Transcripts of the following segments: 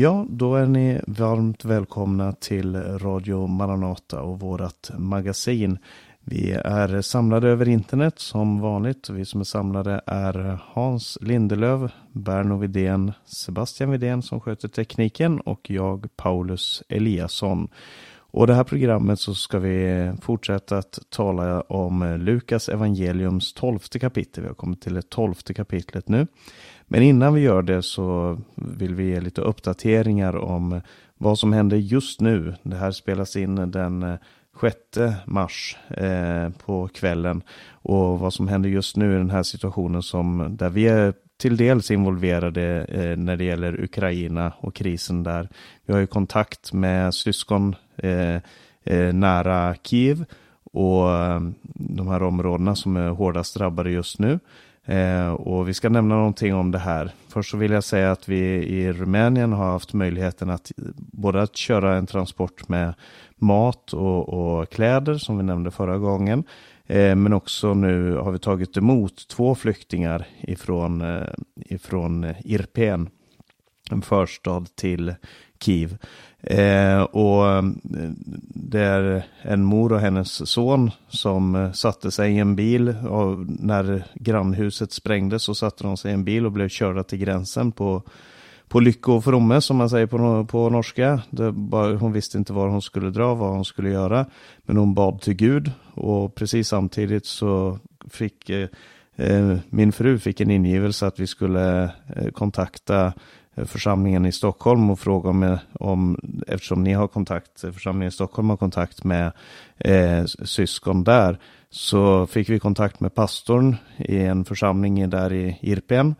Ja, då är ni varmt välkomna till Radio Maranata och vårat magasin. Vi är samlade över internet som vanligt. Vi som är samlade är Hans Lindelöv, Berno Vidén, Sebastian Vidén som sköter tekniken och jag Paulus Eliasson. Och det här programmet så ska vi fortsätta att tala om Lukas evangeliums tolfte kapitel. Vi har kommit till det tolfte kapitlet nu. Men innan vi gör det så vill vi ge lite uppdateringar om vad som händer just nu. Det här spelas in den eh, 6 mars eh, på kvällen. Och vad som händer just nu i den här situationen som där vi är till dels involverade eh, när det gäller Ukraina och krisen där. Vi har ju kontakt med syskon eh, eh nära Kiev och eh, de här områdena som är hårdast drabbade just nu. Eh, och vi ska nämna någonting om det här. Först så vill jag säga att vi i Rumänien har haft möjligheten att både att köra en transport med mat och, och kläder som vi nämnde förra gången. Eh, men också nu har vi tagit emot två flyktingar ifrån, eh, ifrån Irpen, en förstad till Kiev. Eh, och eh, det är en mor och hennes son som eh, satte sig i en bil och när grannhuset sprängdes så satte de sig i en bil och blev körda till gränsen på på lycko och fromme som man säger på, på norska. Bara, hon visste inte var hon skulle dra, vad hon skulle göra. Men hon bad till Gud och precis samtidigt så fick eh, eh min fru fick en ingivelse att vi skulle eh, kontakta Eh, församlingen i Stockholm och fråga om, om eftersom ni har kontakt, eh, församlingen i Stockholm har kontakt med eh, syskon där, så fick vi kontakt med pastorn i en församling där i Irpen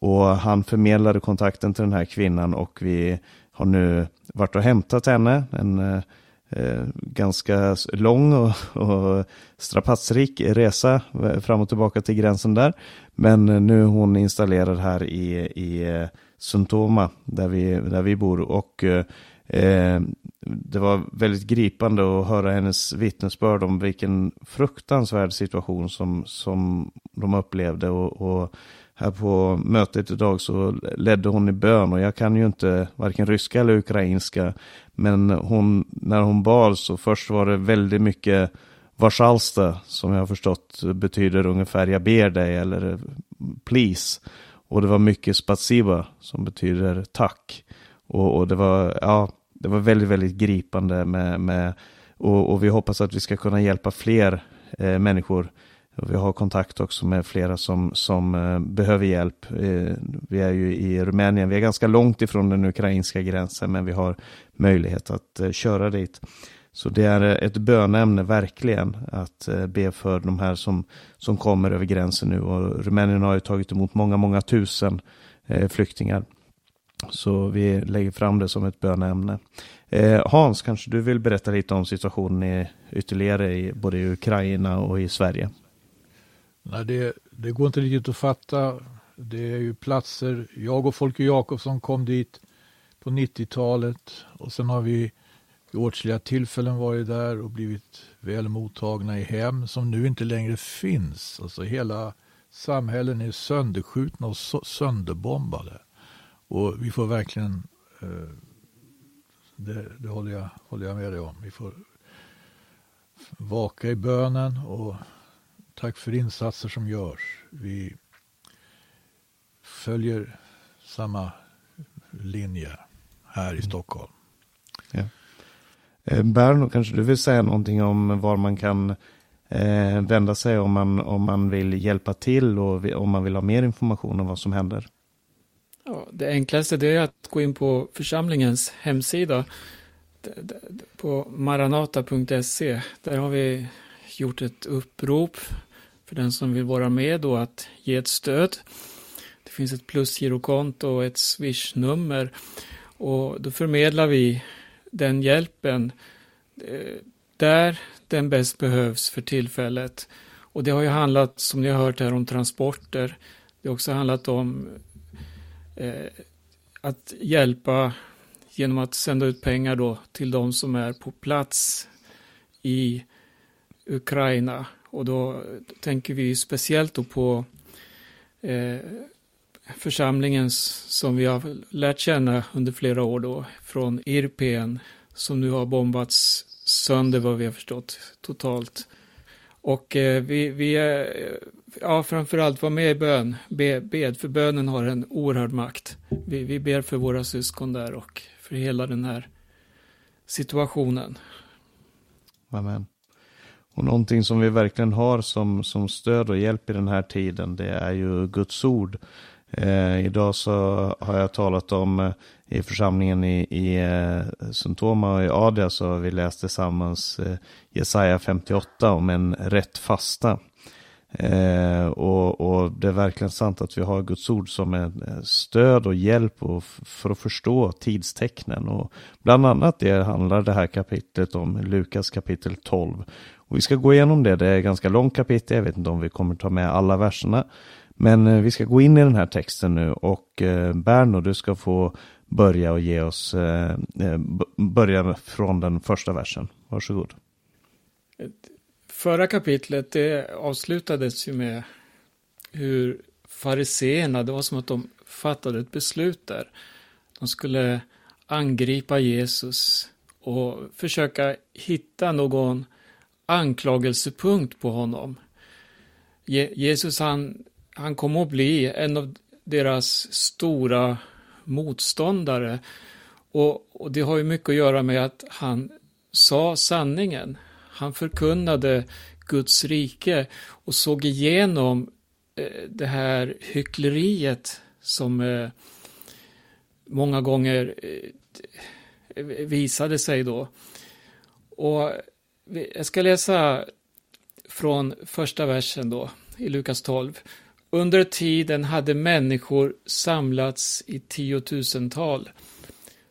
och han förmedlade kontakten till den här kvinnan och vi har nu varit och hämtat henne, en eh, eh ganska lång och, och strapatsrik resa fram och tillbaka till gränsen där. Men nu är hon installerad här i, i Suntoma där vi, där vi bor. Och eh, det var väldigt gripande att höra hennes vittnesbörd om vilken fruktansvärd situation som, som de upplevde. Och, och här på mötet idag så ledde hon i bön och jag kan ju inte varken ryska eller ukrainska. Men hon, när hon bad så först var det väldigt mycket Varsalsta som jag har förstått betyder ungefär jag ber dig eller please. Och det var mycket spatsiba som betyder tack. Och, och, det var, ja, det var väldigt, väldigt gripande med, med och, och vi hoppas att vi ska kunna hjälpa fler eh, människor. Och vi har kontakt också med flera som, som eh, behöver hjälp. Eh, vi är ju i Rumänien, vi är ganska långt ifrån den ukrainska gränsen, men vi har möjlighet att eh, köra dit. Så det är eh, ett bönämne verkligen att eh, be för de här som, som kommer över gränsen nu. Och Rumänien har ju tagit emot många, många tusen eh, flyktingar. Så vi lägger fram det som ett bönämne. Hans, kanske du vill berätta lite om situationen i, ytterligare i både i Ukraina och i Sverige? Nej, det, det går inte riktigt att fatta. Det är ju platser, jag och Folke Jakobsson kom dit på 90-talet och sen har vi vid åtskilliga tillfällen varit där och blivit väl mottagna i hem som nu inte längre finns. Alltså hela samhällen är sönderskjutna och sönderbombade. Och vi får verkligen, eh, det, det håller, jag, håller jag med dig om, vi får vaka i bönen och tack för insatser som görs. Vi följer samma linje här i mm. Stockholm. Ja. Eh, Berno, kanske du vill säga någonting om var man kan eh, vända sig om man, om man vill hjälpa till och om man vill ha mer information om vad som händer? Ja, det enklaste det är att gå in på församlingens hemsida på maranata.se. Där har vi gjort ett upprop för den som vill vara med och att ge ett stöd. Det finns ett plusgirokonto och ett swishnummer och då förmedlar vi den hjälpen eh, där den bäst behövs för tillfället. Och det har ju handlat, som ni har hört här, om transporter. Det har också handlat om eh, att hjälpa genom att sända ut pengar då till de som är på plats i Ukraina. Och då tänker vi speciellt då på eh, församlingens som vi har lärt känna under flera år då, från Irpen, som nu har bombats sönder vad vi har förstått totalt. Och eh, vi, vi är, ja framförallt var med i bön, Be, bed, för bönen har en oerhörd makt. Vi, vi ber för våra syskon där och för hela den här situationen. Amen. Och någonting som vi verkligen har som, som stöd och hjälp i den här tiden, det är ju Guds ord. Eh, idag så har jag talat om eh, i församlingen i, i eh, Suntoma och i Adia så har vi läst tillsammans eh, Jesaja 58 om en rätt fasta. Eh, och, och, det är verkligen sant att vi har Guds ord som en eh, stöd och hjälp och för att förstå tidstecknen. Och bland annat det handlar det här kapitlet om, Lukas kapitel 12. Och vi ska gå igenom det, det är ett ganska långt kapitel, jag vet inte om vi kommer ta med alla verserna. Men eh, vi ska gå in i den här texten nu och eh, Berno, du ska få börja och ge oss, eh, börja från den första versen. Varsågod. Förra kapitlet det avslutades ju med hur fariseerna, det var som att de fattade ett beslut där. De skulle angripa Jesus och försöka hitta någon anklagelsepunkt på honom. Jesus han han kom att bli en av deras stora motståndare. Och, och, det har ju mycket att göra med att han sa sanningen. Han förkunnade Guds rike och såg igenom eh, det här hyckleriet som eh, många gånger eh, visade sig då. Och jag ska läsa från första versen då i Lukas 12. Under tiden hade människor samlats i tiotusental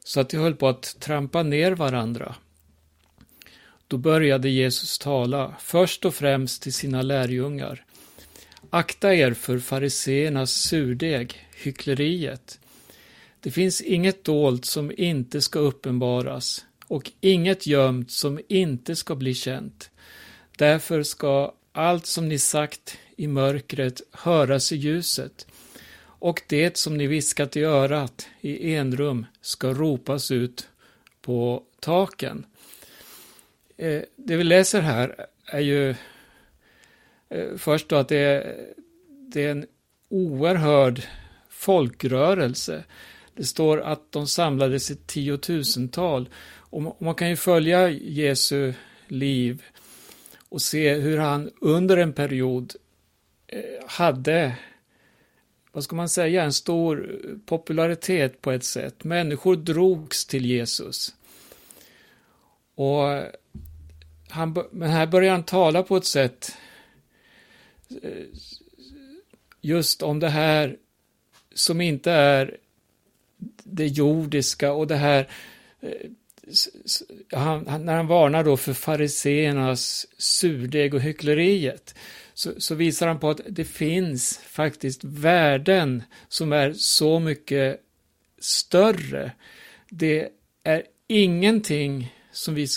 så att de höll på att trampa ner varandra. Då började Jesus tala, först och främst till sina lärjungar. Akta er för fariseernas surdeg, hyckleriet. Det finns inget dolt som inte ska uppenbaras och inget gömt som inte ska bli känt. Därför ska allt som ni sagt i mörkret höras i ljuset och det som ni viskat i örat i enrum ska ropas ut på taken. Eh, det vi läser här är ju eh, först då att det är, det är en oerhörd folkrörelse. Det står att de samlades i tiotusental och man kan ju följa Jesu liv och se hur han under en period Eh, hade, vad ska man säga, en stor popularitet på ett sätt. Människor drogs till Jesus. Och han, men här börjar han tala på ett sätt eh, just om det här som inte är det jordiska och det här eh, han, när han varnar då för fariseernas surdeg och hyckleriet så, så, visar han på att det finns faktiskt värden som är så mycket större. Det är ingenting som vi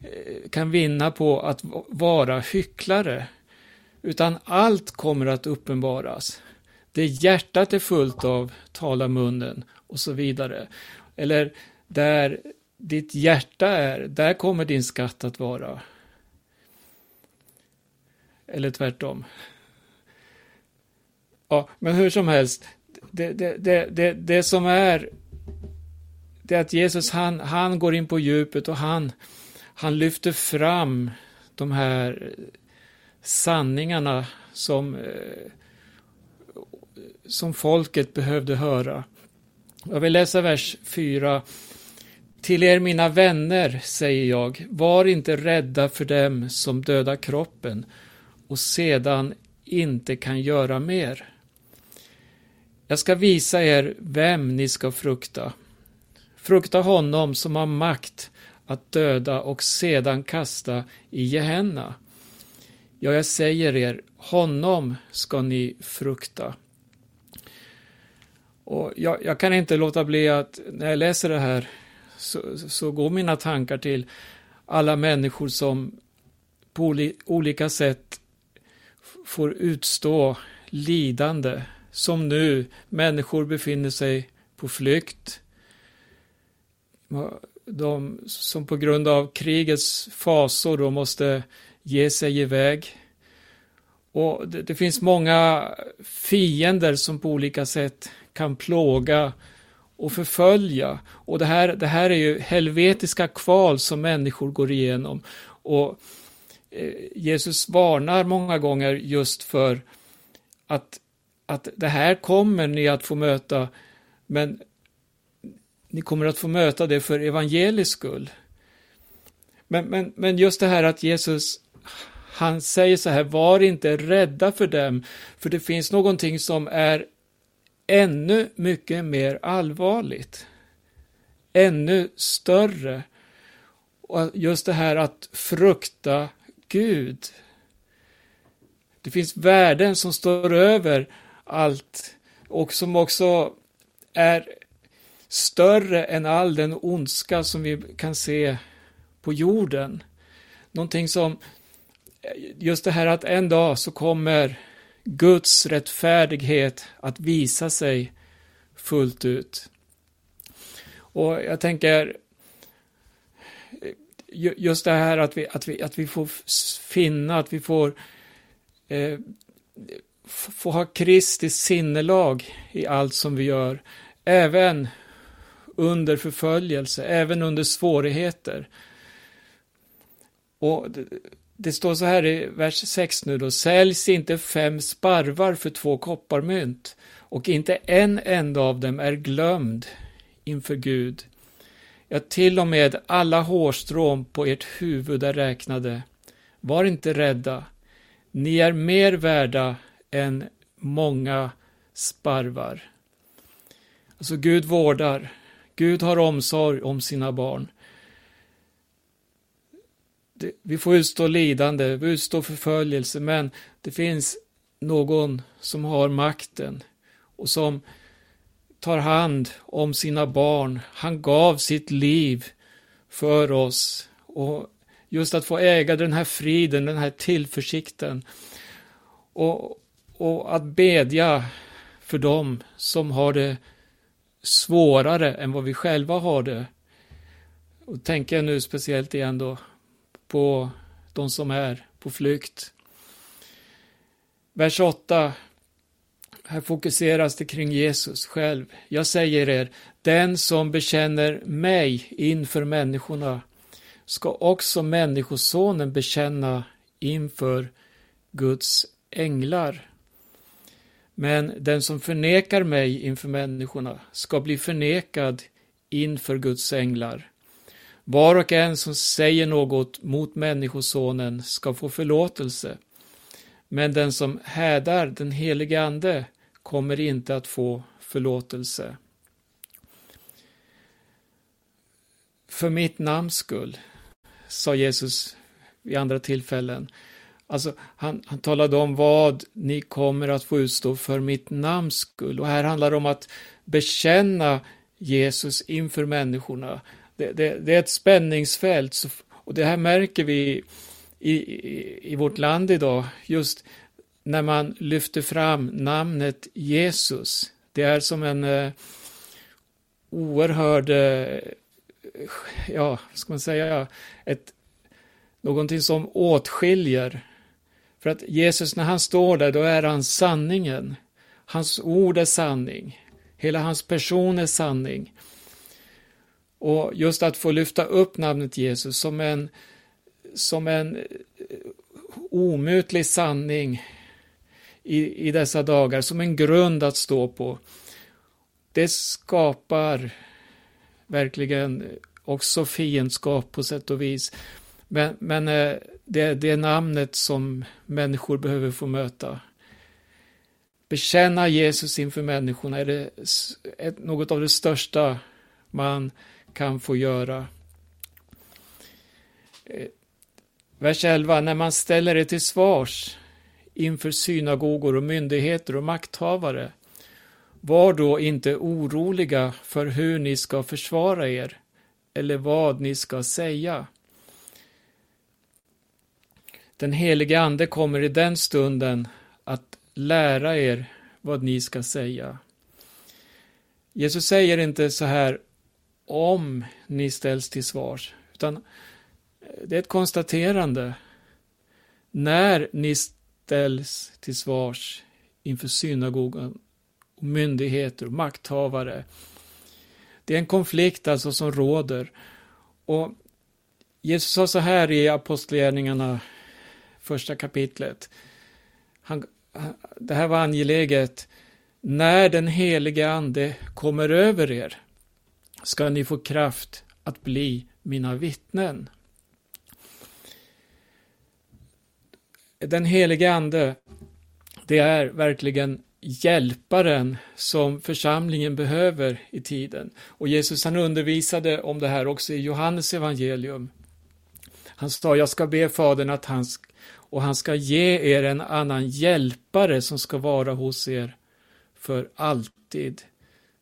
eh, kan vinna på att vara hycklare, utan allt kommer att uppenbaras. Det hjärtat är fullt av talar munnen och så vidare. Eller där ditt hjärta är, där kommer din skatt att vara. Eller tvärtom. Ja, men hur som helst, det, det, det, det, det som är det är att Jesus han, han går in på djupet och han, han lyfter fram de här sanningarna som, eh, som folket behövde höra. Jag vill läsa vers 4. Till er mina vänner säger jag, var inte rädda för dem som dödar kroppen och sedan inte kan göra mer. Jag ska visa er vem ni ska frukta. Frukta honom som har makt att döda och sedan kasta i Gehenna. Ja, jag säger er, honom ska ni frukta. Och jag, jag kan inte låta bli att när jag läser det här så, så går mina tankar till alla människor som på olika sätt får utstå lidande, som nu, människor befinner sig på flykt. De som på grund av krigets fasor då måste ge sig iväg. Och det, det, finns många fiender som på olika sätt kan plåga och förfölja. Och det här, det här är ju helvetiska kval som människor går igenom. Och Eh, Jesus varnar många gånger just för att, att det här kommer ni att få möta, men ni kommer att få möta det för evangelisk skull. Men, men, men just det här att Jesus, han säger så här, var inte rädda för dem, för det finns någonting som är ännu mycket mer allvarligt. Ännu större. Och just det här att frukta Gud. Det finns värden som står över allt och som också är större än all den ondska som vi kan se på jorden. Någonting som, just det här att en dag så kommer Guds rättfärdighet att visa sig fullt ut. Och jag tänker, just det här att vi, att vi, att vi får finna, att vi får eh, får ha Kristi sinnelag i allt som vi gör, även under förföljelse, även under svårigheter. Och det, det står så här i vers 6 nu då, säljs inte fem sparvar för två kopparmynt och inte en enda av dem är glömd inför Gud. Ja, till och med alla hårstrån på ert huvud är räknade. Var inte rädda. Ni är mer värda än många sparvar. Alltså Gud vårdar. Gud har omsorg om sina barn. Vi får utstå lidande, vi utstå förföljelse, men det finns någon som har makten och som tar hand om sina barn. Han gav sitt liv för oss. Och just att få äga den här friden, den här tillförsikten. Och, och att bedja för dem som har det svårare än vad vi själva har det. Och tänker jag nu speciellt igen då på de som är på flykt. Vers 8. Här fokuseras det kring Jesus själv. Jag säger er, den som bekänner mig inför människorna ska också Människosonen bekänna inför Guds änglar. Men den som förnekar mig inför människorna ska bli förnekad inför Guds änglar. Var och en som säger något mot Människosonen ska få förlåtelse, men den som hädar den helige Ande kommer inte att få förlåtelse. För mitt namns skull, sa Jesus vid andra tillfällen. Alltså, han, han talade om vad ni kommer att få utstå för mitt namns skull. Och här handlar det om att bekänna Jesus inför människorna det, det, det är ett spänningsfält och det här märker vi i, i, i vårt land idag, just när man lyfter fram namnet Jesus. Det är som en eh, oerhörd, eh, ja, ska man säga, ett, någonting som åtskiljer. För att Jesus, när han står där, då är han sanningen. Hans ord är sanning. Hela hans person är sanning. Och just att få lyfta upp namnet Jesus som en, som en eh, omutlig sanning i, i dessa dagar, som en grund att stå på. Det skapar verkligen också fiendskap på sätt och vis. Men, men eh, det, det är namnet som människor behöver få möta. Bekänna Jesus inför människorna är det något av det största man kan få göra. Eh, vers 11. När man ställer det till svars inför synagogor och myndigheter och makthavare, var då inte oroliga för hur ni ska försvara er eller vad ni ska säga. Den helige Ande kommer i den stunden att lära er vad ni ska säga. Jesus säger inte så här om ni ställs till svars, utan det är ett konstaterande. När ni ställs till svars inför synagogan, och myndigheter och makthavare. Det är en konflikt alltså som råder. Och Jesus sa så här i Apostlagärningarna, första kapitlet. Han, det här var angeläget. När den helige ande kommer över er ska ni få kraft att bli mina vittnen. Den helige ande, det är verkligen hjälparen som församlingen behöver i tiden. Och Jesus han undervisade om det här också i Johannes evangelium. Han sa, jag ska be Fadern att han och han ska ge er en annan hjälpare som ska vara hos er för alltid.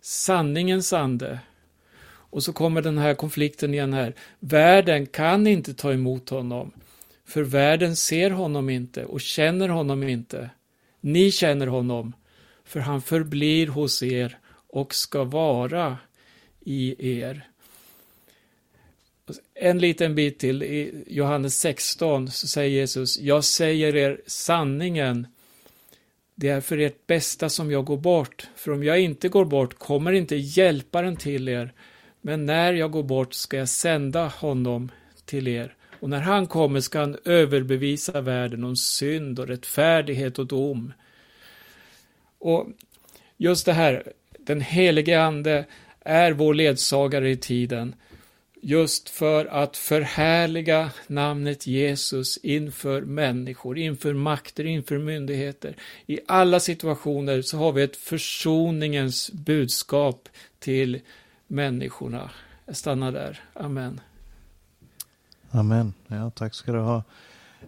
Sanningens ande. Och så kommer den här konflikten igen här. Världen kan inte ta emot honom, för världen ser honom inte och känner honom inte. Ni känner honom, för han förblir hos er och ska vara i er. En liten bit till, i Johannes 16 så säger Jesus, jag säger er sanningen, det är för ert bästa som jag går bort, för om jag inte går bort kommer inte hjälparen till er, men när jag går bort ska jag sända honom till er. Och när han kommer ska han överbevisa världen om synd och rättfärdighet och dom. Och just det här, den helige ande är vår ledsagare i tiden just för att förhärliga namnet Jesus inför människor, inför makter, inför myndigheter. I alla situationer så har vi ett försoningens budskap till människorna. Jag stannar där. Amen. Amen. Ja, tack ska du ha.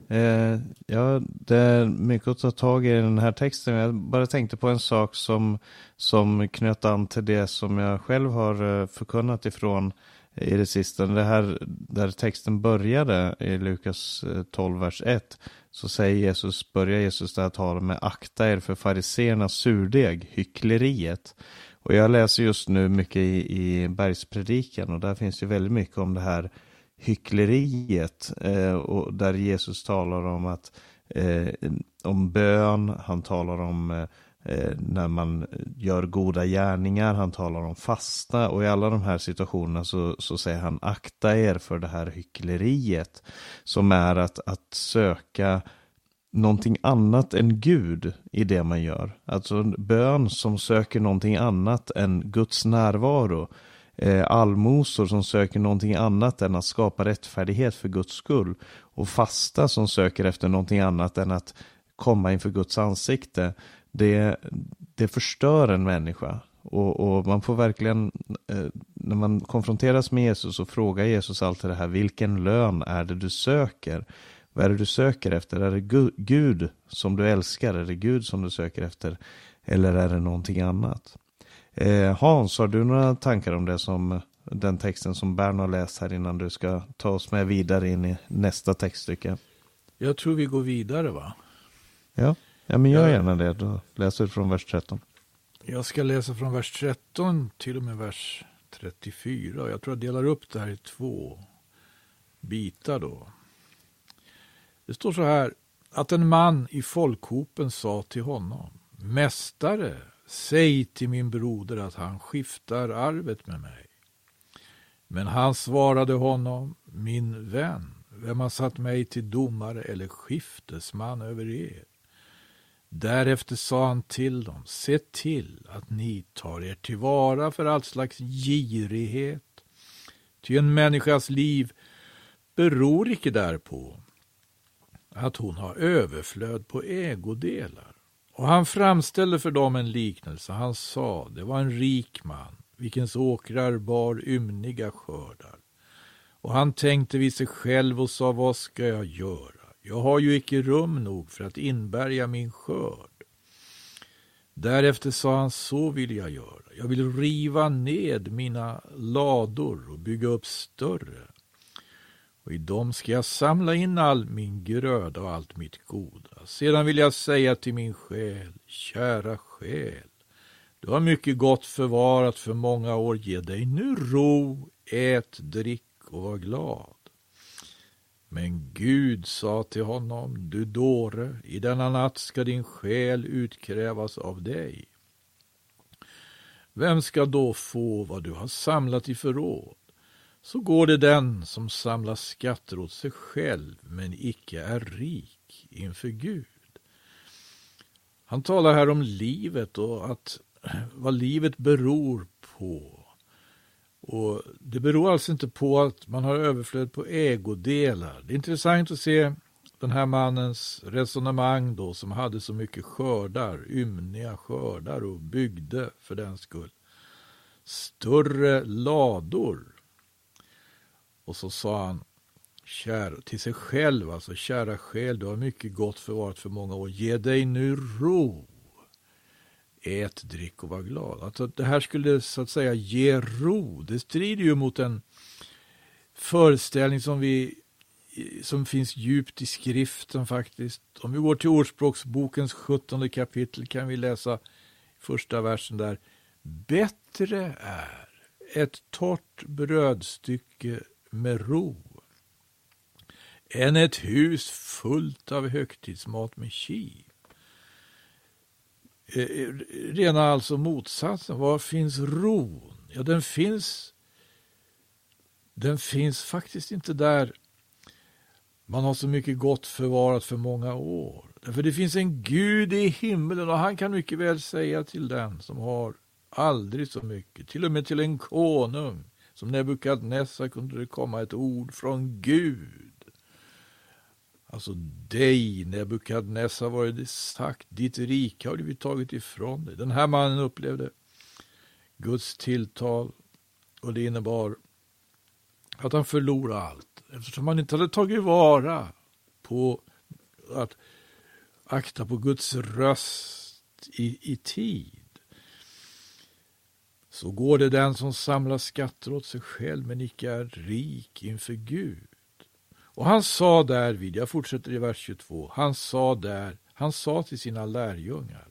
Eh, ja, det är mycket att ta tag i i den här texten. Jag bara tänkte på en sak som, som knöt an till det som jag själv har eh, förkunnat ifrån i det sista. Det här där texten började i Lukas eh, 12, vers 1. Så säger Jesus, börjar Jesus det här talet med akta er för fariseernas surdeg, hyckleriet. Och jag läser just nu mycket i, i bergspredikan och där finns ju väldigt mycket om det här hyckleriet. Eh, och där Jesus talar om att eh, om bön, han talar om eh, eh, när man gör goda gärningar, han talar om fasta och i alla de här situationerna så, så säger han akta er för det här hyckleriet som är att, att söka någonting annat än Gud i det man gör. Alltså en bön som söker någonting annat än Guds närvaro. Eh, allmosor som söker någonting annat än att skapa rättfärdighet för Guds skull. Och fasta som söker efter någonting annat än att komma inför Guds ansikte det, det förstör en människa. Och, och, man får verkligen, eh, när man konfronteras med Jesus och frågar Jesus alltid det här, vilken lön är det du söker? Vad är det du söker efter? Är det Gud som du älskar? Är det Gud som du söker efter? Eller är det någonting annat? Eh, Hans, har du några tankar om det som den texten som Bern har läst här innan du ska ta oss med vidare in i nästa textstycke? Jag tror vi går vidare va? Ja. Ja, men gör gärna det. Då läser du från vers 13. Jag ska läsa från vers 13 till och med vers 34. Jag tror jag delar upp det här i två bitar då. Det står så här att en man i folkhopen sa till honom Mästare, säg till min broder att han skiftar arvet med mig. Men han svarade honom, min vän, vem har satt mig till domare eller skiftesman över er? Därefter sa han till dem, se till att ni tar er tillvara för all slags girighet. Ty en människas liv beror icke därpå att hon har överflöd på ägodelar. Och han framställde för dem en liknelse. Han sa, det var en rik man, vilkens åkrar bar ymniga skördar. Och han tänkte vid sig själv och sa, vad ska jag göra? Jag har ju icke rum nog för att inbärga min skörd. Därefter sa han, så vill jag göra. Jag vill riva ned mina lador och bygga upp större och i dem ska jag samla in all min gröda och allt mitt goda. Sedan vill jag säga till min själ, kära själ, du har mycket gott förvarat för många år, ge dig nu ro, ät, drick och var glad. Men Gud sa till honom, du dåre, i denna natt ska din själ utkrävas av dig. Vem ska då få vad du har samlat i förråd? Så går det den som samlar skatter åt sig själv men icke är rik inför Gud. Han talar här om livet och att vad livet beror på. Och Det beror alltså inte på att man har överflöd på ägodelar. Det är intressant att se den här mannens resonemang då som hade så mycket skördar, ymniga skördar och byggde för den skull större lador. Och så sa han kär, till sig själv, alltså kära själ, du har mycket gott förvarat för många år. Ge dig nu ro. Ät, drick och var glad. Alltså, det här skulle så att säga ge ro. Det strider ju mot en föreställning som vi som finns djupt i skriften faktiskt. Om vi går till Ordspråksbokens 17 kapitel kan vi läsa första versen där. Bättre är ett torrt brödstycke med ro än ett hus fullt av högtidsmat med kiv. Eh, eh, rena alltså motsatsen. Var finns ron? Ja, den finns den finns faktiskt inte där man har så mycket gott förvarat för många år. Därför det finns en Gud i himlen och han kan mycket väl säga till den som har aldrig så mycket, till och med till en konung som Nebukadnessar kunde det komma ett ord från Gud. Alltså dig, Nebukadnessar, var det sagt, ditt rike har vi tagit ifrån dig. Den här mannen upplevde Guds tilltal och det innebar att han förlorade allt eftersom han inte hade tagit vara på att akta på Guds röst i, i tid. Så går det den som samlar skatter åt sig själv men icke är rik inför Gud. Och han sa därvid, jag fortsätter i vers 22, han sa där, han sa till sina lärjungar,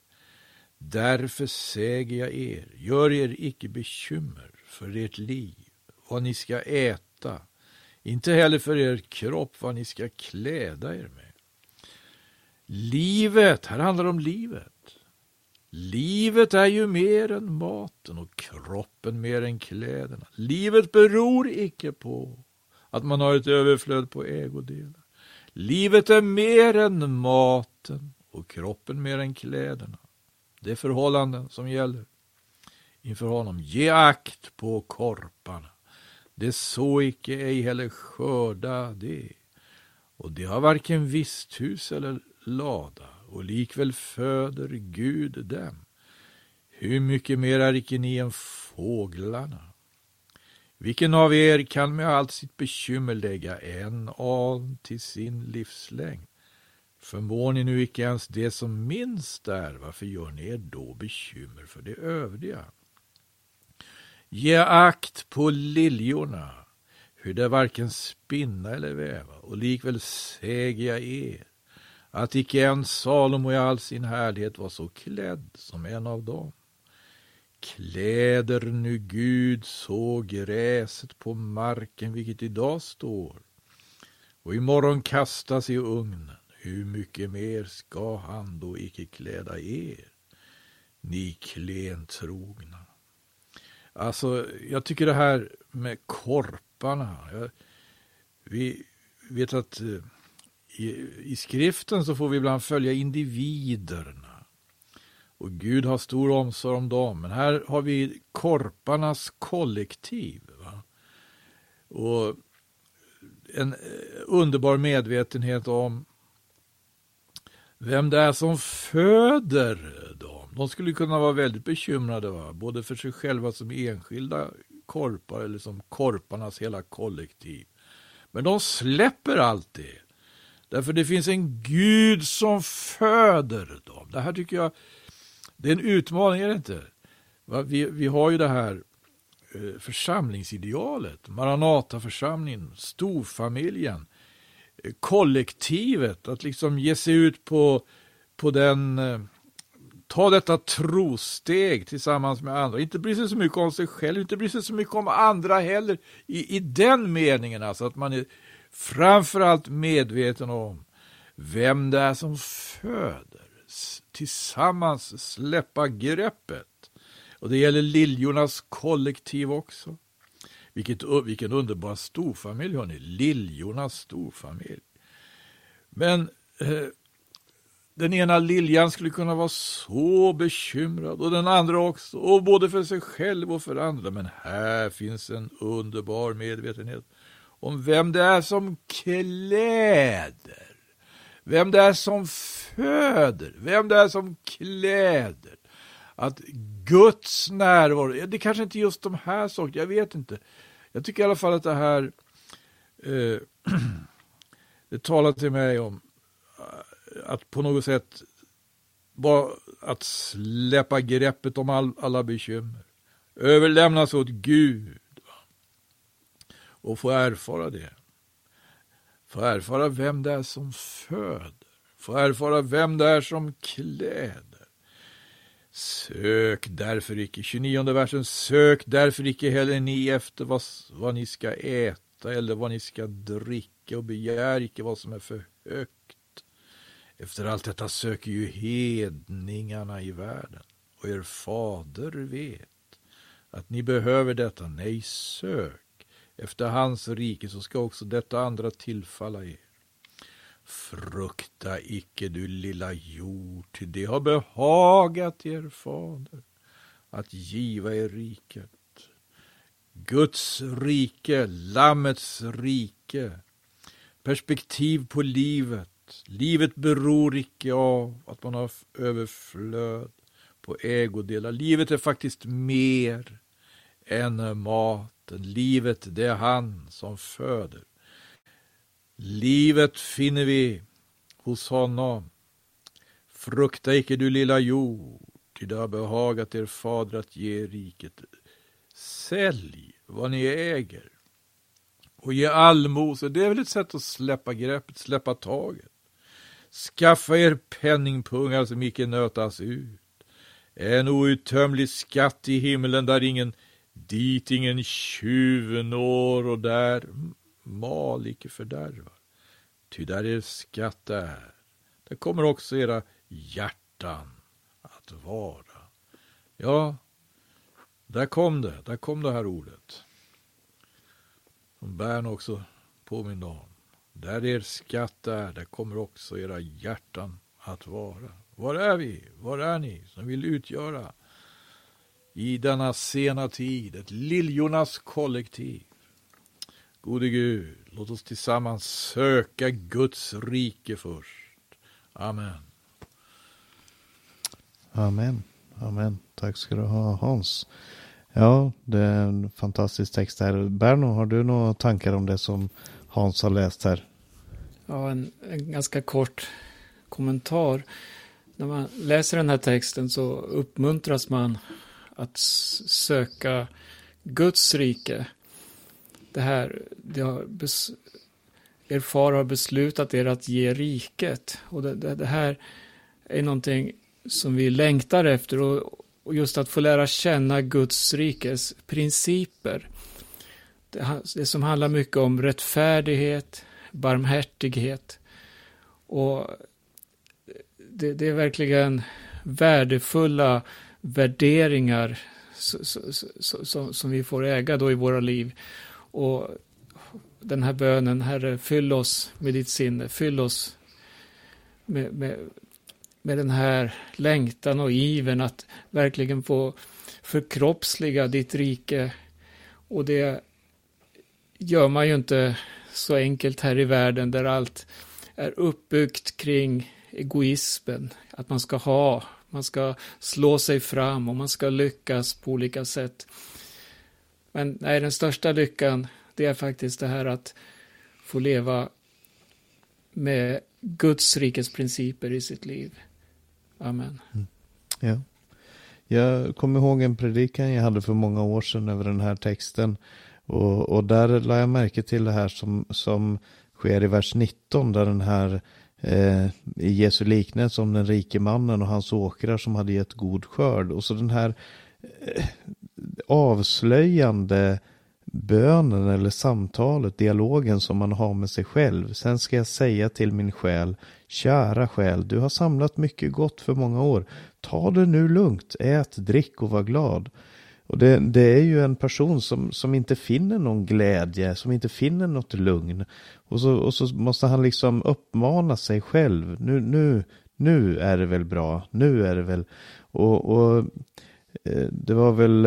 därför säger jag er, gör er icke bekymmer för ert liv, vad ni ska äta, inte heller för er kropp vad ni ska kläda er med. Livet, här handlar det om livet. Livet är ju mer än maten och kroppen mer än kläderna. Livet beror icke på att man har ett överflöd på ägodelar. Livet är mer än maten och kroppen mer än kläderna. Det är förhållanden som gäller inför honom. Ge akt på korparna. Det så icke ej heller skörda det. Och det har varken visthus eller lada och likväl föder Gud dem. Hur mycket mer är icke ni än fåglarna? Vilken av er kan med allt sitt bekymmer lägga en aln till sin livslängd? Förmår ni nu icke ens det som minst är, varför gör ni er då bekymmer för det övriga? Ge akt på liljorna, hur de varken spinna eller väva, och likväl säger jag er, att icke ens Salomo i all sin härlighet var så klädd som en av dem. Kläder nu Gud så gräset på marken, vilket idag står, och imorgon kastas i ugnen, hur mycket mer ska han då icke kläda er, ni klentrogna? Alltså, jag tycker det här med korparna, jag, vi vet att eh, i, i skriften så får vi ibland följa individerna. Och Gud har stor omsorg om dem. Men här har vi korparnas kollektiv. Va? Och en eh, underbar medvetenhet om vem det är som föder dem. De skulle kunna vara väldigt bekymrade, va? både för sig själva som enskilda korpar eller som korparnas hela kollektiv. Men de släpper allt det Därför det finns en Gud som föder dem. Det här tycker jag, det är en utmaning, är det inte? Vi, vi har ju det här eh, församlingsidealet, Maranataförsamlingen, storfamiljen, eh, kollektivet, att liksom ge sig ut på, på den, eh, ta detta trosteg tillsammans med andra, inte bry sig så mycket om sig själv, inte bry sig så mycket om andra heller, i, i den meningen alltså, att man är framförallt medveten om vem det är som föder, tillsammans släppa greppet och det gäller liljornas kollektiv också. Vilket, vilken underbar storfamilj, hörni. Liljornas storfamilj. Men eh, den ena liljan skulle kunna vara så bekymrad och den andra också, och både för sig själv och för andra. Men här finns en underbar medvetenhet om vem det är som kläder, vem det är som föder, vem det är som kläder att Guds närvaro, det kanske inte är just de här sakerna, jag vet inte. Jag tycker i alla fall att det här, eh, det talar till mig om eh, att på något sätt bara att släppa greppet om all, alla bekymmer. Överlämnas åt Gud. Och få erfara det. Få erfara vem det är som föder. Få erfara vem det är som kläder. Sök därför icke, 29 versen, sök därför icke heller ni efter vad, vad ni ska äta eller vad ni ska dricka och begär icke vad som är för högt. Efter allt detta söker ju hedningarna i världen och er fader vet att ni behöver detta. Nej, sök efter hans rike så ska också detta andra tillfalla er. Frukta icke du lilla jord, ty det har behagat er fader att giva er riket. Guds rike, Lammets rike, perspektiv på livet. Livet beror icke av att man har överflöd på ägodelar. Livet är faktiskt mer än mat, maten. Livet, det är han som föder. Livet finner vi hos honom. Frukta icke du lilla jord, ty det har behagat er fader att ge riket. Sälj vad ni äger och ge allmosor. Det är väl ett sätt att släppa greppet, släppa taget. Skaffa er penningpungar som icke nötas ut. En outtömlig skatt i himlen där ingen dit ingen tjuv når och där mal icke fördärvar. Ty där er skatt är, där kommer också era hjärtan att vara. Ja, där kom det, där kom det här ordet. Som Bern också påminner om. Där er skatt är, där kommer också era hjärtan att vara. Var är vi? Var är ni som vill utgöra i denna sena tid ett liljornas kollektiv? Gode Gud, låt oss tillsammans söka Guds rike först. Amen. Amen. Amen. Tack ska du ha Hans. Ja, det är en fantastisk text här. Berno, har du några tankar om det som Hans har läst här? Ja, en, en ganska kort kommentar. När man läser den här texten så uppmuntras man att söka Guds rike det här, det har bes, er far har beslutat er att ge riket. Och det, det, det här är någonting som vi längtar efter och, och, just att få lära känna Guds rikes principer. Det, det som handlar mycket om rättfärdighet, barmhärtighet och det, det är verkligen värdefulla värderingar som vi får äga då i våra liv. Och den här bönen, Herre, fyll oss med ditt sinne, fyll oss med, med, med den här längtan och ivern att verkligen få förkroppsliga ditt rike. Och det gör man ju inte så enkelt här i världen där allt är uppbyggt kring egoismen, att man ska ha, man ska slå sig fram och man ska lyckas på olika sätt. Men nej, den största lyckan, det är faktiskt det här att få leva med Guds rikes principer i sitt liv. Amen. Mm. Ja. jag kommer ihåg en predikan jag hade för många år sedan över den här texten. Och, och där la jag märke till det här som, som sker i vers 19 där den här eh, i Jesu liknelse om den rike mannen och hans åkrar som hade gett god skörd. Och så den här eh, avslöjande bönen eller samtalet, dialogen som man har med sig själv. Sen ska jag säga till min själ, kära själ, du har samlat mycket gott för många år. Ta det nu lugnt, ät, drick och var glad. Och det, det, är ju en person som, som inte finner någon glädje, som inte finner något lugn. Och så, och så måste han liksom uppmana sig själv. Nu, nu, nu är det väl bra, nu är det väl. Och, och eh, det var väl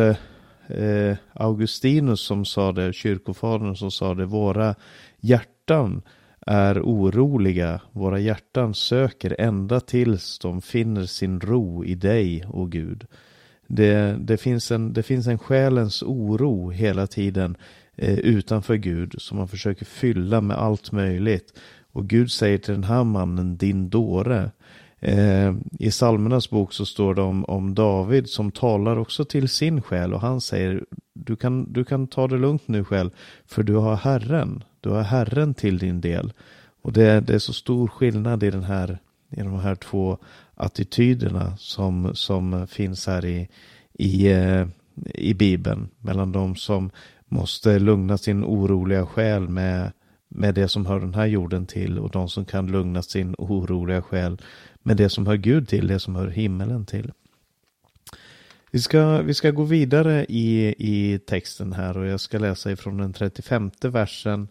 eh, Augustinus som sa det, kyrkofadern som sa det, våra hjärtan är oroliga, våra hjärtan söker ända tills de finner sin ro i dig, o Gud. Det, det, finns en, det finns en själens oro hela tiden eh, utanför Gud som man försöker fylla med allt möjligt. Och Gud säger till den här mannen, din dåre. Eh, I Salmernas bok så står det om, om David som talar också till sin själ och han säger du kan, du kan ta det lugnt nu själv för du har Herren. Du har Herren till din del. Och det, det är så stor skillnad i den här i de här två attityderna som, som finns här i, i, eh, i Bibeln. Mellan de som måste lugna sin oroliga själ med, med det som hör den här jorden till och de som kan lugna sin oroliga själ med det som hör Gud till, det som hör himmelen till. Vi ska, vi ska gå vidare i, i texten här och jag ska läsa ifrån den 35 versen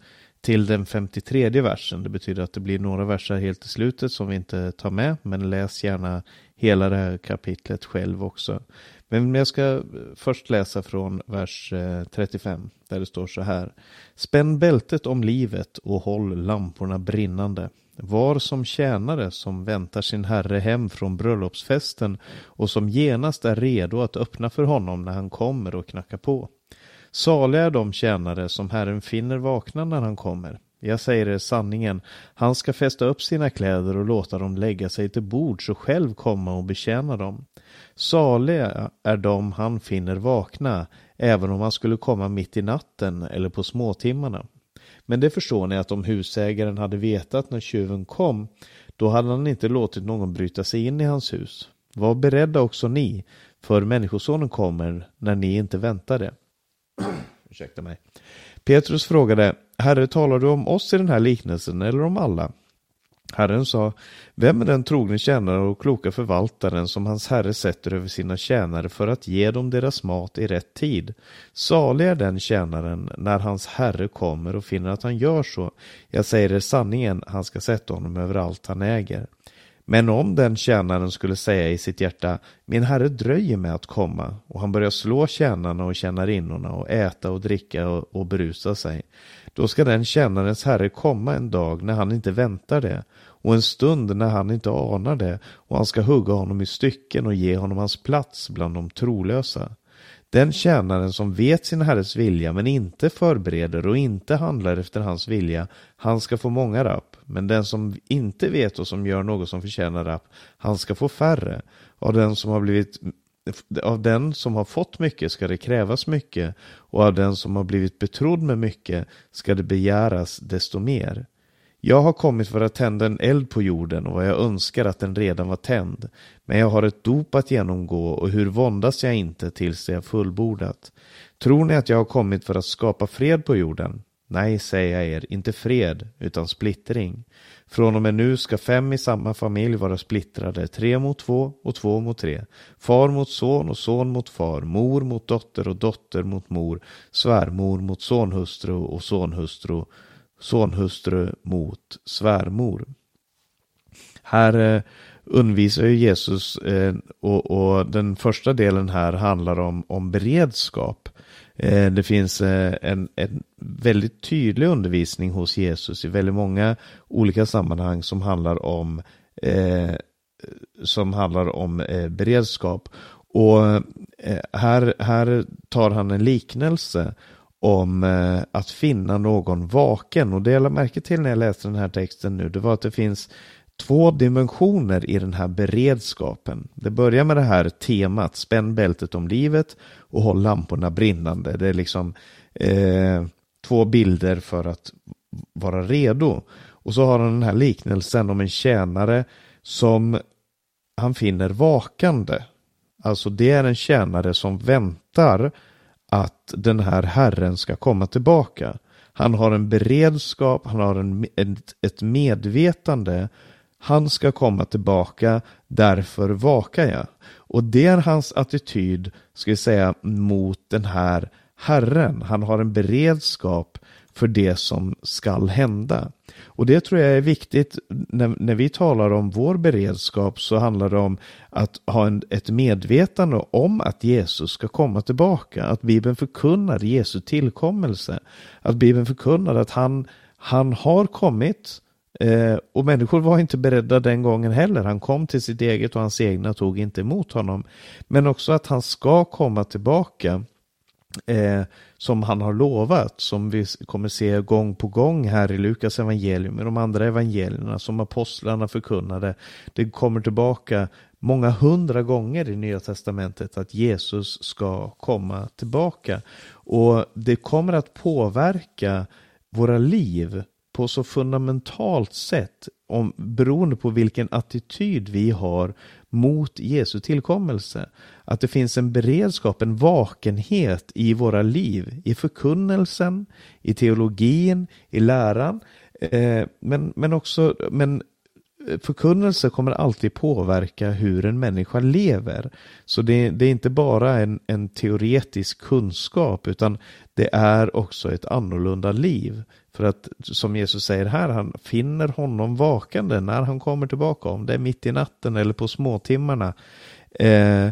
till den 53 versen. Det betyder att det blir några verser helt i slutet som vi inte tar med, men läs gärna hela det här kapitlet själv också. Men jag ska först läsa från vers eh, 35 där det står så här. Spänn bältet om livet och håll lamporna brinnande. Var som tjänare som väntar sin herre hem från bröllopsfesten och som genast är redo att öppna för honom när han kommer och knackar på. Saliga är de tjänare som Herren finner vakna när han kommer. Jag säger er sanningen, han ska fästa upp sina kläder och låta dem lägga sig till bords och själv komma och betjäna dem. Saliga är de han finner vakna, även om han skulle komma mitt i natten eller på småtimmarna. Men det förstår ni att om husägaren hade vetat när tjuven kom, då hade han inte låtit någon bryta sig in i hans hus. Var beredda också ni, för Människosonen kommer när ni inte väntar det. Ursäkta mig. Petrus frågade, Herre, talar du om oss i den här liknelsen eller om alla? Herren sa, vem är den trogne tjänare och kloka förvaltaren som hans herre sätter över sina tjänare för att ge dem deras mat i rätt tid? Salig är den tjänaren när hans herre kommer och finner att han gör så. Jag säger er sanningen, han ska sätta honom över allt han äger. Men om den tjänaren skulle säga i sitt hjärta, min herre dröjer med att komma, och han börjar slå tjänarna och tjänarinnorna och äta och dricka och, och berusa sig, då ska den tjänarens herre komma en dag när han inte väntar det, och en stund när han inte anar det, och han ska hugga honom i stycken och ge honom hans plats bland de trolösa. Den tjänaren som vet sin herres vilja men inte förbereder och inte handlar efter hans vilja, han ska få många rapp. Men den som inte vet och som gör något som förtjänar rapp, han ska få färre. Av den som har blivit av den som har fått mycket ska det krävas mycket och av den som har blivit betrodd med mycket ska det begäras desto mer. Jag har kommit för att tända en eld på jorden och vad jag önskar att den redan var tänd. Men jag har ett dop att genomgå och hur våndas jag inte tills det är fullbordat. Tror ni att jag har kommit för att skapa fred på jorden? Nej, säger jag er, inte fred, utan splittring. Från och med nu ska fem i samma familj vara splittrade, tre mot två och två mot tre. Far mot son och son mot far, mor mot dotter och dotter mot mor, svärmor mot sonhustru och sonhustru sonhustru mot svärmor. Här undvisar undervisar ju Jesus eh, och, och, den första delen här handlar om, om beredskap. Eh, det finns en, en väldigt tydlig undervisning hos Jesus i väldigt många olika sammanhang som handlar om som handlar om beredskap. Och här, här tar han en liknelse om eh, att finna någon vaken. Och det jag lade märke till när jag läste den här texten nu, det var att det finns två dimensioner i den här beredskapen. Det börjar med det här temat, spänn bältet om livet och håll lamporna brinnande. Det är liksom eh, två bilder för att vara redo. Och så har han den här liknelsen om en tjänare som han finner vakande. Alltså det är en tjänare som väntar att den här herren ska komma tillbaka. Han har en beredskap, han har en, ett medvetande. Han ska komma tillbaka, därför vakar jag. Och det är hans attityd, ska vi säga, mot den här Herren. Han har en beredskap för det som skall hända. Och det tror jag är viktigt när, när vi talar om vår beredskap så handlar det om att ha en, ett medvetande om att Jesus ska komma tillbaka. Att Bibeln förkunnar Jesu tillkommelse. Att Bibeln förkunnar att han, han har kommit eh, och människor var inte beredda den gången heller. Han kom till sitt eget och hans egna tog inte emot honom. Men också att han ska komma tillbaka eh, som han har lovat, som vi kommer se gång på gång här i Lukas evangelium, i de andra evangelierna som apostlarna förkunnade. Det kommer tillbaka många hundra gånger i Nya Testamentet att Jesus ska komma tillbaka. Och det kommer att påverka våra liv på så fundamentalt sätt om, beroende på vilken attityd vi har mot Jesu tillkommelse. Att det finns en beredskap, en vakenhet i våra liv, i förkunnelsen, i teologin, i läran. Eh, men, men också, men eh, förkunnelse kommer alltid påverka hur en människa lever. Så det, det, är inte bara en, en teoretisk kunskap utan det är också ett annorlunda liv. För att som Jesus säger här, han finner honom vakande när han kommer tillbaka, om det är mitt i natten eller på småtimmarna. Eh,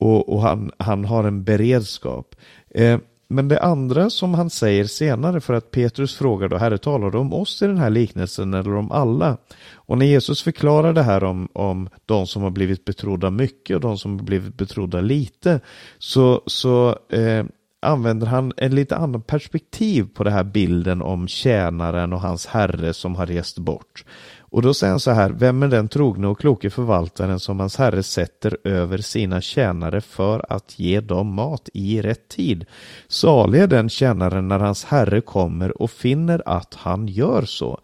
och, och han, han har en beredskap. Eh, men det andra som han säger senare, för att Petrus frågar då, Herre talar du om oss i den här liknelsen eller om alla? Och när Jesus förklarar det här om, om de som har blivit betrodda mycket och de som har blivit betrodda lite, så, så eh, använder han en lite annan perspektiv på den här bilden om tjänaren och hans herre som har rest bort. Och då säger han så här, vem är den trogne och kloke förvaltaren som hans herre sätter över sina tjänare för att ge dem mat i rätt tid? Salig är den tjänaren när hans herre kommer och finner att han gör så.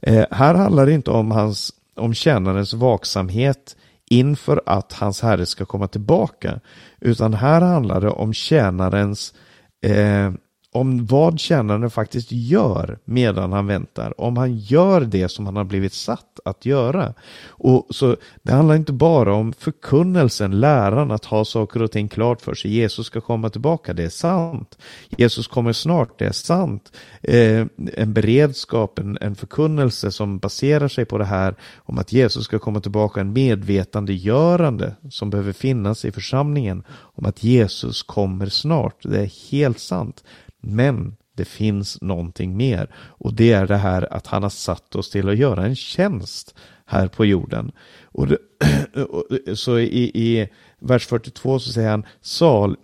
Eh, här handlar det inte om, hans, om tjänarens vaksamhet inför att hans herre ska komma tillbaka, utan här handlar det om tjänarens eh, om vad tjänaren faktiskt gör medan han väntar. Om han gör det som han har blivit satt att göra. Och så Det handlar inte bara om förkunnelsen, läran, att ha saker och ting klart för sig. Jesus ska komma tillbaka, det är sant. Jesus kommer snart, det är sant. Eh, en beredskap, en, en förkunnelse som baserar sig på det här om att Jesus ska komma tillbaka, en medvetandegörande som behöver finnas i församlingen om att Jesus kommer snart. Det är helt sant. Men det finns någonting mer och det är det här att han har satt oss till att göra en tjänst här på jorden. Och det, så i, i vers 42 så säger han sal,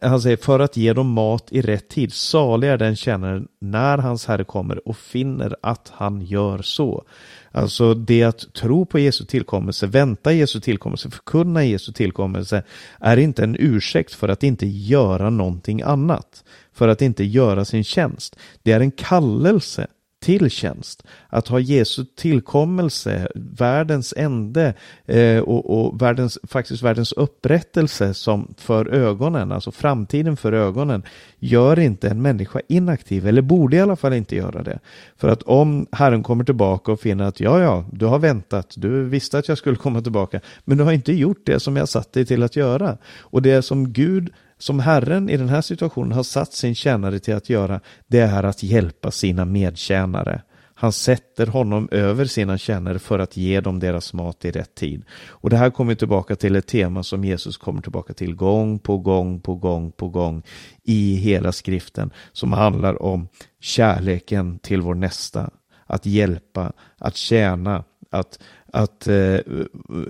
han säger för att ge dem mat i rätt tid. Salig är den tjänaren när hans herre kommer och finner att han gör så. Alltså det att tro på Jesu tillkommelse, vänta Jesu tillkommelse, förkunna Jesu tillkommelse är inte en ursäkt för att inte göra någonting annat för att inte göra sin tjänst. Det är en kallelse till tjänst. Att ha Jesu tillkommelse, världens ände eh, och, och, världens, faktiskt världens upprättelse som för ögonen, alltså framtiden för ögonen, gör inte en människa inaktiv, eller borde i alla fall inte göra det. För att om Herren kommer tillbaka och finner att ja, ja, du har väntat, du visste att jag skulle komma tillbaka, men du har inte gjort det som jag satt dig till att göra. Och det som Gud som Herren i den här situationen har satt sin tjänare till att göra, det är att hjälpa sina medtjänare. Han sätter honom över sina tjänare för att ge dem deras mat i rätt tid. Och det här kommer tillbaka till ett tema som Jesus kommer tillbaka till gång på gång på gång på gång i hela skriften som handlar om kärleken till vår nästa, att hjälpa, att tjäna, att, att eh,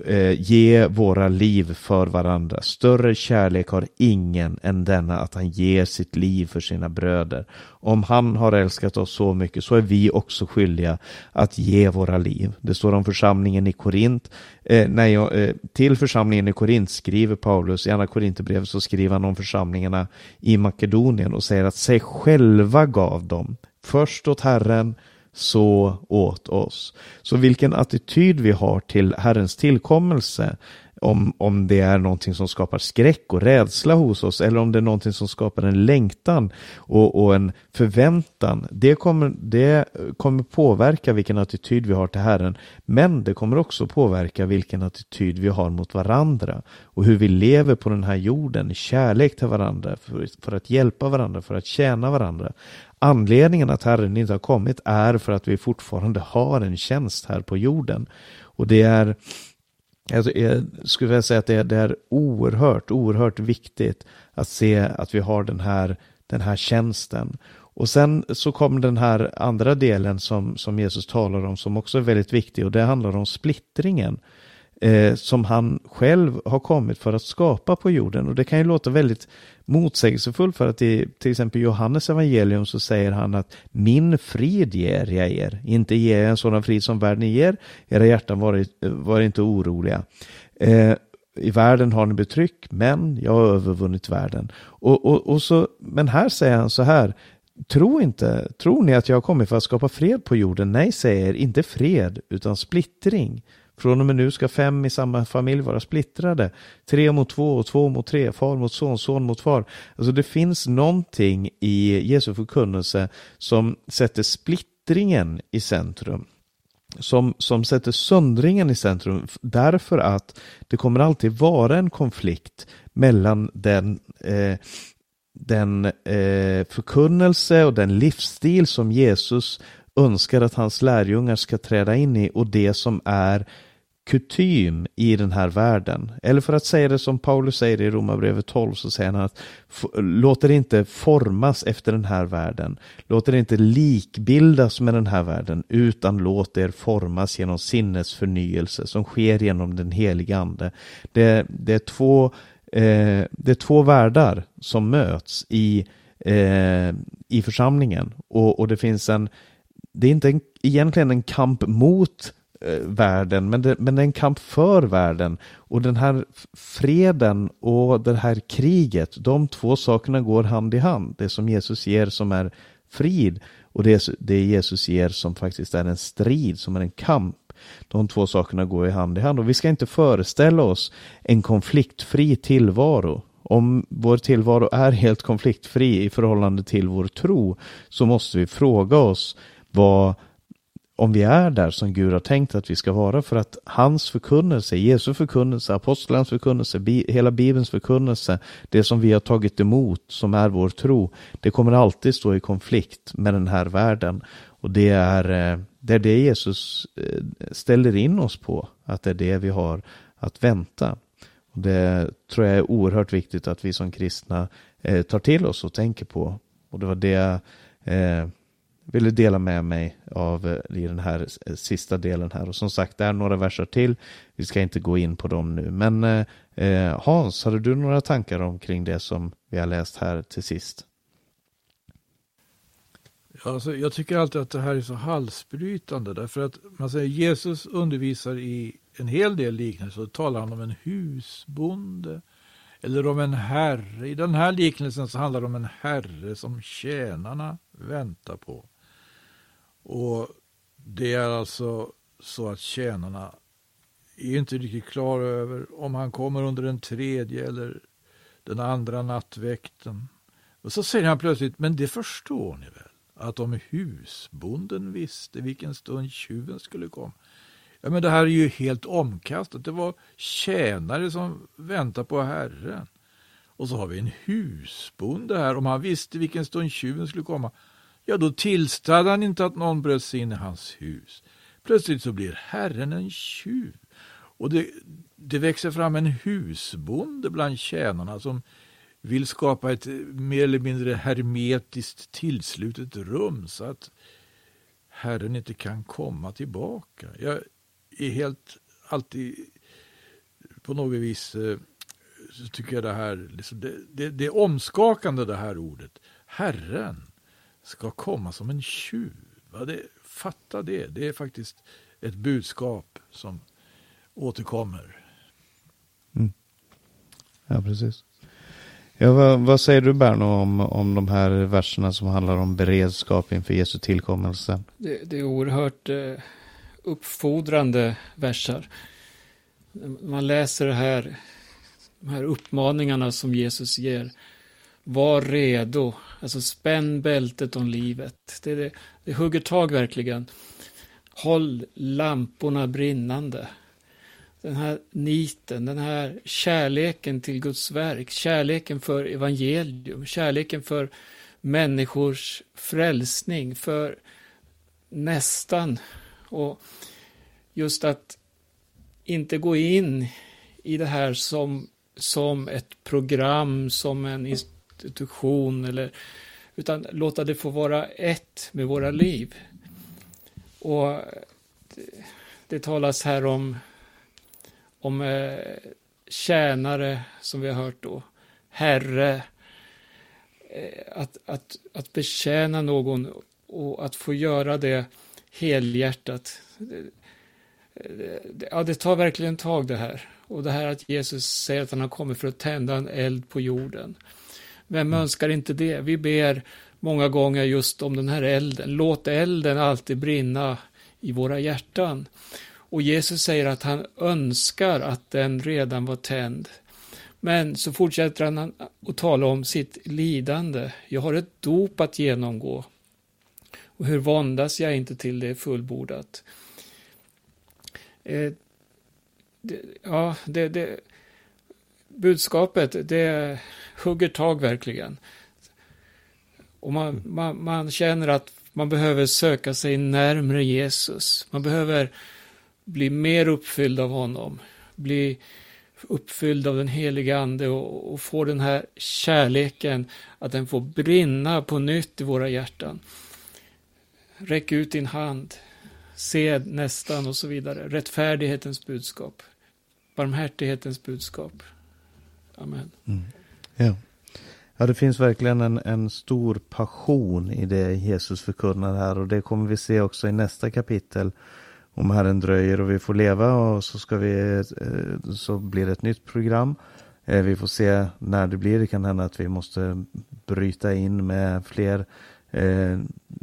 eh, ge våra liv för varandra. Större kärlek har ingen än denna att han ger sitt liv för sina bröder. Om han har älskat oss så mycket så är vi också skyldiga att ge våra liv. Det står om församlingen i Korint. Eh, nej, eh, till församlingen i Korint skriver Paulus, i andra Korinthierbrevet så skriver han om församlingarna i Makedonien och säger att sig själva gav dem först åt Herren så åt oss. Så vilken attityd vi har till Herrens tillkommelse, om, om det är någonting som skapar skräck och rädsla hos oss eller om det är någonting som skapar en längtan och, och en förväntan. Det kommer, det kommer påverka vilken attityd vi har till Herren. Men det kommer också påverka vilken attityd vi har mot varandra och hur vi lever på den här jorden, i kärlek till varandra, för, för att hjälpa varandra, för att tjäna varandra. Anledningen att Herren inte har kommit är för att vi fortfarande har en tjänst här på jorden. Och det är, Alltså, eh, jag skulle vilja säga att det är, det är oerhört, oerhört viktigt att se att vi har den här, den här tjänsten. Och sen så kommer den här andra delen som, som Jesus talar om som också är väldigt viktig och det handlar om splittringen eh, som han själv har kommit för att skapa på jorden. Och det kan ju låta väldigt motsägelsefullt för att i till exempel Johannes evangelium så säger han att min frid ger jag er, inte ger jag en sådan frid som världen ger, era hjärtan var, var inte oroliga. Eh, i världen har ni betryck, men jag har övervunnit världen. Och, och, och så, men här säger han så här, Tro inte, tror ni att jag har kommit för att skapa fred på jorden? Nej, säger inte fred, utan splittring. Från och med nu ska fem i samma familj vara splittrade. Tre mot två och två mot tre, far mot son, son mot far. Alltså det finns någonting i Jesu förkunnelse som sätter splittringen i centrum. Som, som sätter söndringen i centrum därför att det kommer alltid vara en konflikt mellan den eh, den eh, förkunnelse och den livsstil som Jesus önskar att hans lärjungar ska träda in i och det som är kutym i den här världen. Eller för att säga det som Paulus säger i Romarbrevet 12 så säger han att låt er inte formas efter den här världen. Låt er inte likbildas med den här världen utan låt er formas genom sinnesförnyelse som sker genom den heliga ande. Det, det, är, två, eh, det är två världar som möts i, eh, i församlingen och, och det finns en det är inte en, egentligen en kamp mot eh, världen, men det, men det är en kamp för världen. Och den här freden och det här kriget, de två sakerna går hand i hand. Det som Jesus ger som är frid och det, det Jesus ger som faktiskt är en strid, som är en kamp. De två sakerna går i hand i hand och vi ska inte föreställa oss en konfliktfri tillvaro. Om vår tillvaro är helt konfliktfri i förhållande till vår tro så måste vi fråga oss vad, om vi är där som Gud har tänkt att vi ska vara för att hans förkunnelse, Jesu förkunnelse, apostlarnas förkunnelse, bi, hela Bibelns förkunnelse, det som vi har tagit emot som är vår tro, det kommer alltid stå i konflikt med den här världen. Och det är, eh, det är det Jesus eh, ställer in oss på, att det är det vi har att vänta. Och det tror jag är oerhört viktigt att vi som kristna eh, tar till oss och tänker på. Och det var det eh, ville dela med mig av eh, i den här eh, sista delen här. Och som sagt, det är några verser till. Vi ska inte gå in på dem nu. Men eh, eh Hans, hade du några tankar omkring det som vi har läst här till sist? Alltså, jag tycker alltid att det här är så halsbrytande därför att man säger Jesus undervisar i en hel del liknelser Då talar han om en husbonde eller om en herre. I den här liknelsen så handlar det om en herre som tjänarna väntar på. Och det är alltså så att tjänarna är inte riktigt klara över om han kommer under den tredje eller den andra nattväkten. Och så säger han plötsligt, men det förstår ni väl, att om husbonden visste vilken stund tjuven skulle komma. Ja, men det här är ju helt omkastat. Det var tjänare som väntade på Herren. Och så har vi en husbonde här. Om han visste vilken stund tjuven skulle komma, ja då tillstod han inte att någon bröt sig in i hans hus. Plötsligt så blir Herren en tjuv. Och det, det växer fram en husbonde bland tjänarna som vill skapa ett mer eller mindre hermetiskt tillslutet rum så att Herren inte kan komma tillbaka. Jag, är helt alltid på något vis eh, så tycker jag det här, liksom, det, det, det är omskakande det här ordet. Herren ska komma som en tjuv. Det, fatta det, det är faktiskt ett budskap som återkommer. Mm. Ja, precis. Ja, vad, vad, säger du Berno om, om de här verserna som handlar om beredskap inför Jesu tillkommelse? Det, det är oerhört eh, uppfordrande verser. Man läser det här, de här uppmaningarna som Jesus ger. Var redo, alltså spänn bältet om livet. Det, det, det hugger tag verkligen. Håll lamporna brinnande den här niten, den här kärleken till Guds verk, kärleken för evangelium, kärleken för människors frälsning, för nästan. Och just att inte gå in i det här som, som ett program, som en institution, eller, utan låta det få vara ett med våra liv. Och det, det talas här om om eh, tjänare, som vi har hört då, herre, eh, att, att, att betjäna någon och att få göra det helhjärtat. Ja, det tar verkligen tag det här. Och det här att Jesus säger att han har kommit för att tända en eld på jorden. Vem mm. önskar inte det? Vi ber många gånger just om den här elden. Låt elden alltid brinna i våra hjärtan. Och Jesus säger att han önskar att den redan var tänd. Men så fortsätter han att tala om sitt lidande. Jag har ett dop att genomgå. Och hur våndas jag inte till det fullbordat? Eh, det, ja, det, det, budskapet, det hugger tag verkligen. Och man, man, man känner att man behöver söka sig närmre Jesus. Man behöver bli mer uppfylld av honom, bli uppfylld av den heliga ande och, och få den här kärleken, att den får brinna på nytt i våra hjärtan. Räck ut din hand, se nästan och så vidare. Rättfärdighetens budskap, barmhärtighetens budskap. Amen. Mm. Ja. ja, det finns verkligen en, en stor passion i det Jesus förkunnar här och det kommer vi se också i nästa kapitel om Herren dröjer och vi får leva och så, ska vi, eh, så blir det ett nytt program. Eh, vi får se när det blir. Det kan hända att vi måste bryta in med fler eh,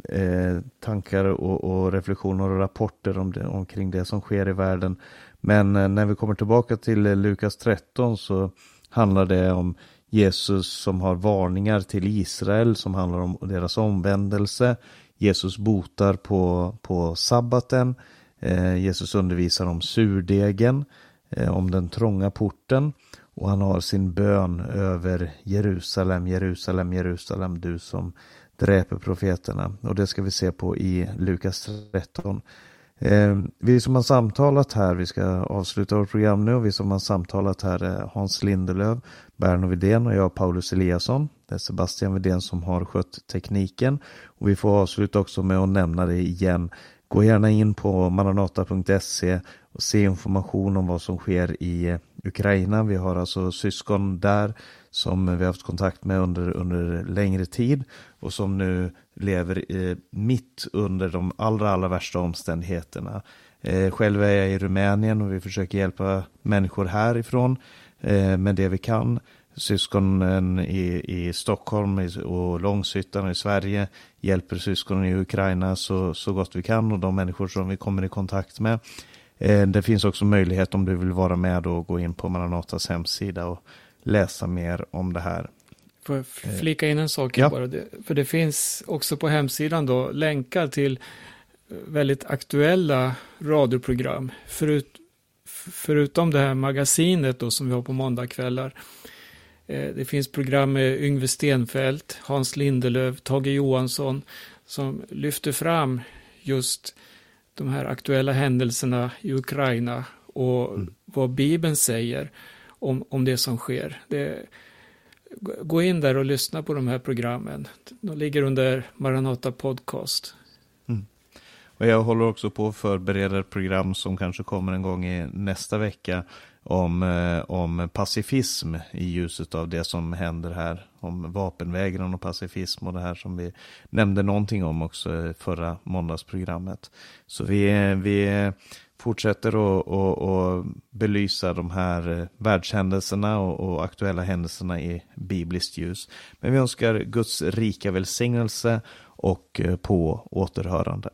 eh, tankar och, och, reflektioner och rapporter om det, omkring det som sker i världen. Men eh, när vi kommer tillbaka till Lukas 13 så handlar det om Jesus som har varningar till Israel som handlar om deras omvändelse. Jesus botar på, på sabbaten. Eh, Jesus undervisar om surdegen, eh, om den trånga porten och han har sin bön över Jerusalem, Jerusalem, Jerusalem, du som dräper profeterna. Och det ska vi se på i Lukas 13. Eh, vi som har samtalat här, vi ska avsluta vårt program nu, och vi som har samtalat här är Hans Lindelöf, Berno Widén och jag Paulus Eliasson. Det är Sebastian Widén som har skött tekniken. Och vi får avsluta också med att nämna det igen. Gå gärna in på maranata.se och se information om vad som sker i Ukraina. Vi har alltså syskon där som vi har haft kontakt med under, under längre tid och som nu lever eh, mitt under de allra, allra värsta omständigheterna. Eh, själv är jag i Rumänien och vi försöker hjälpa människor härifrån eh, med det vi kan syskonen i, i Stockholm och Långshyttan i Sverige hjälper syskonen i Ukraina så, så gott vi kan och de människor som vi kommer i kontakt med. Eh, det finns också möjlighet om du vill vara med och gå in på Maranatas hemsida och läsa mer om det här. Får jag flika in en sak ja. bara? För det finns också på hemsidan då länkar till väldigt aktuella radioprogram. Förut, förutom det här magasinet då som vi har på måndagkvällar Eh, det finns program med Yngve Stenfeldt, Hans Lindelöf, Tage Johansson som lyfter fram just de här aktuella händelserna i Ukraina och mm. vad Bibeln säger om, om det som sker. Det, gå in där och lyssna på de här programmen. De ligger under Maranata Podcast. Mm. Och jag håller också på att förbereda ett program som kanske kommer en gång i nästa vecka om, eh, om pacifism i ljuset av det som händer här. Om vapenvägran och pacifism och det här som vi nämnde någonting om också i förra måndagsprogrammet. Så vi, vi fortsätter att, att, att belysa de här eh, världshändelserna och, och aktuella händelserna i bibliskt ljus. Men vi önskar Guds rika välsignelse och eh, på återhörande.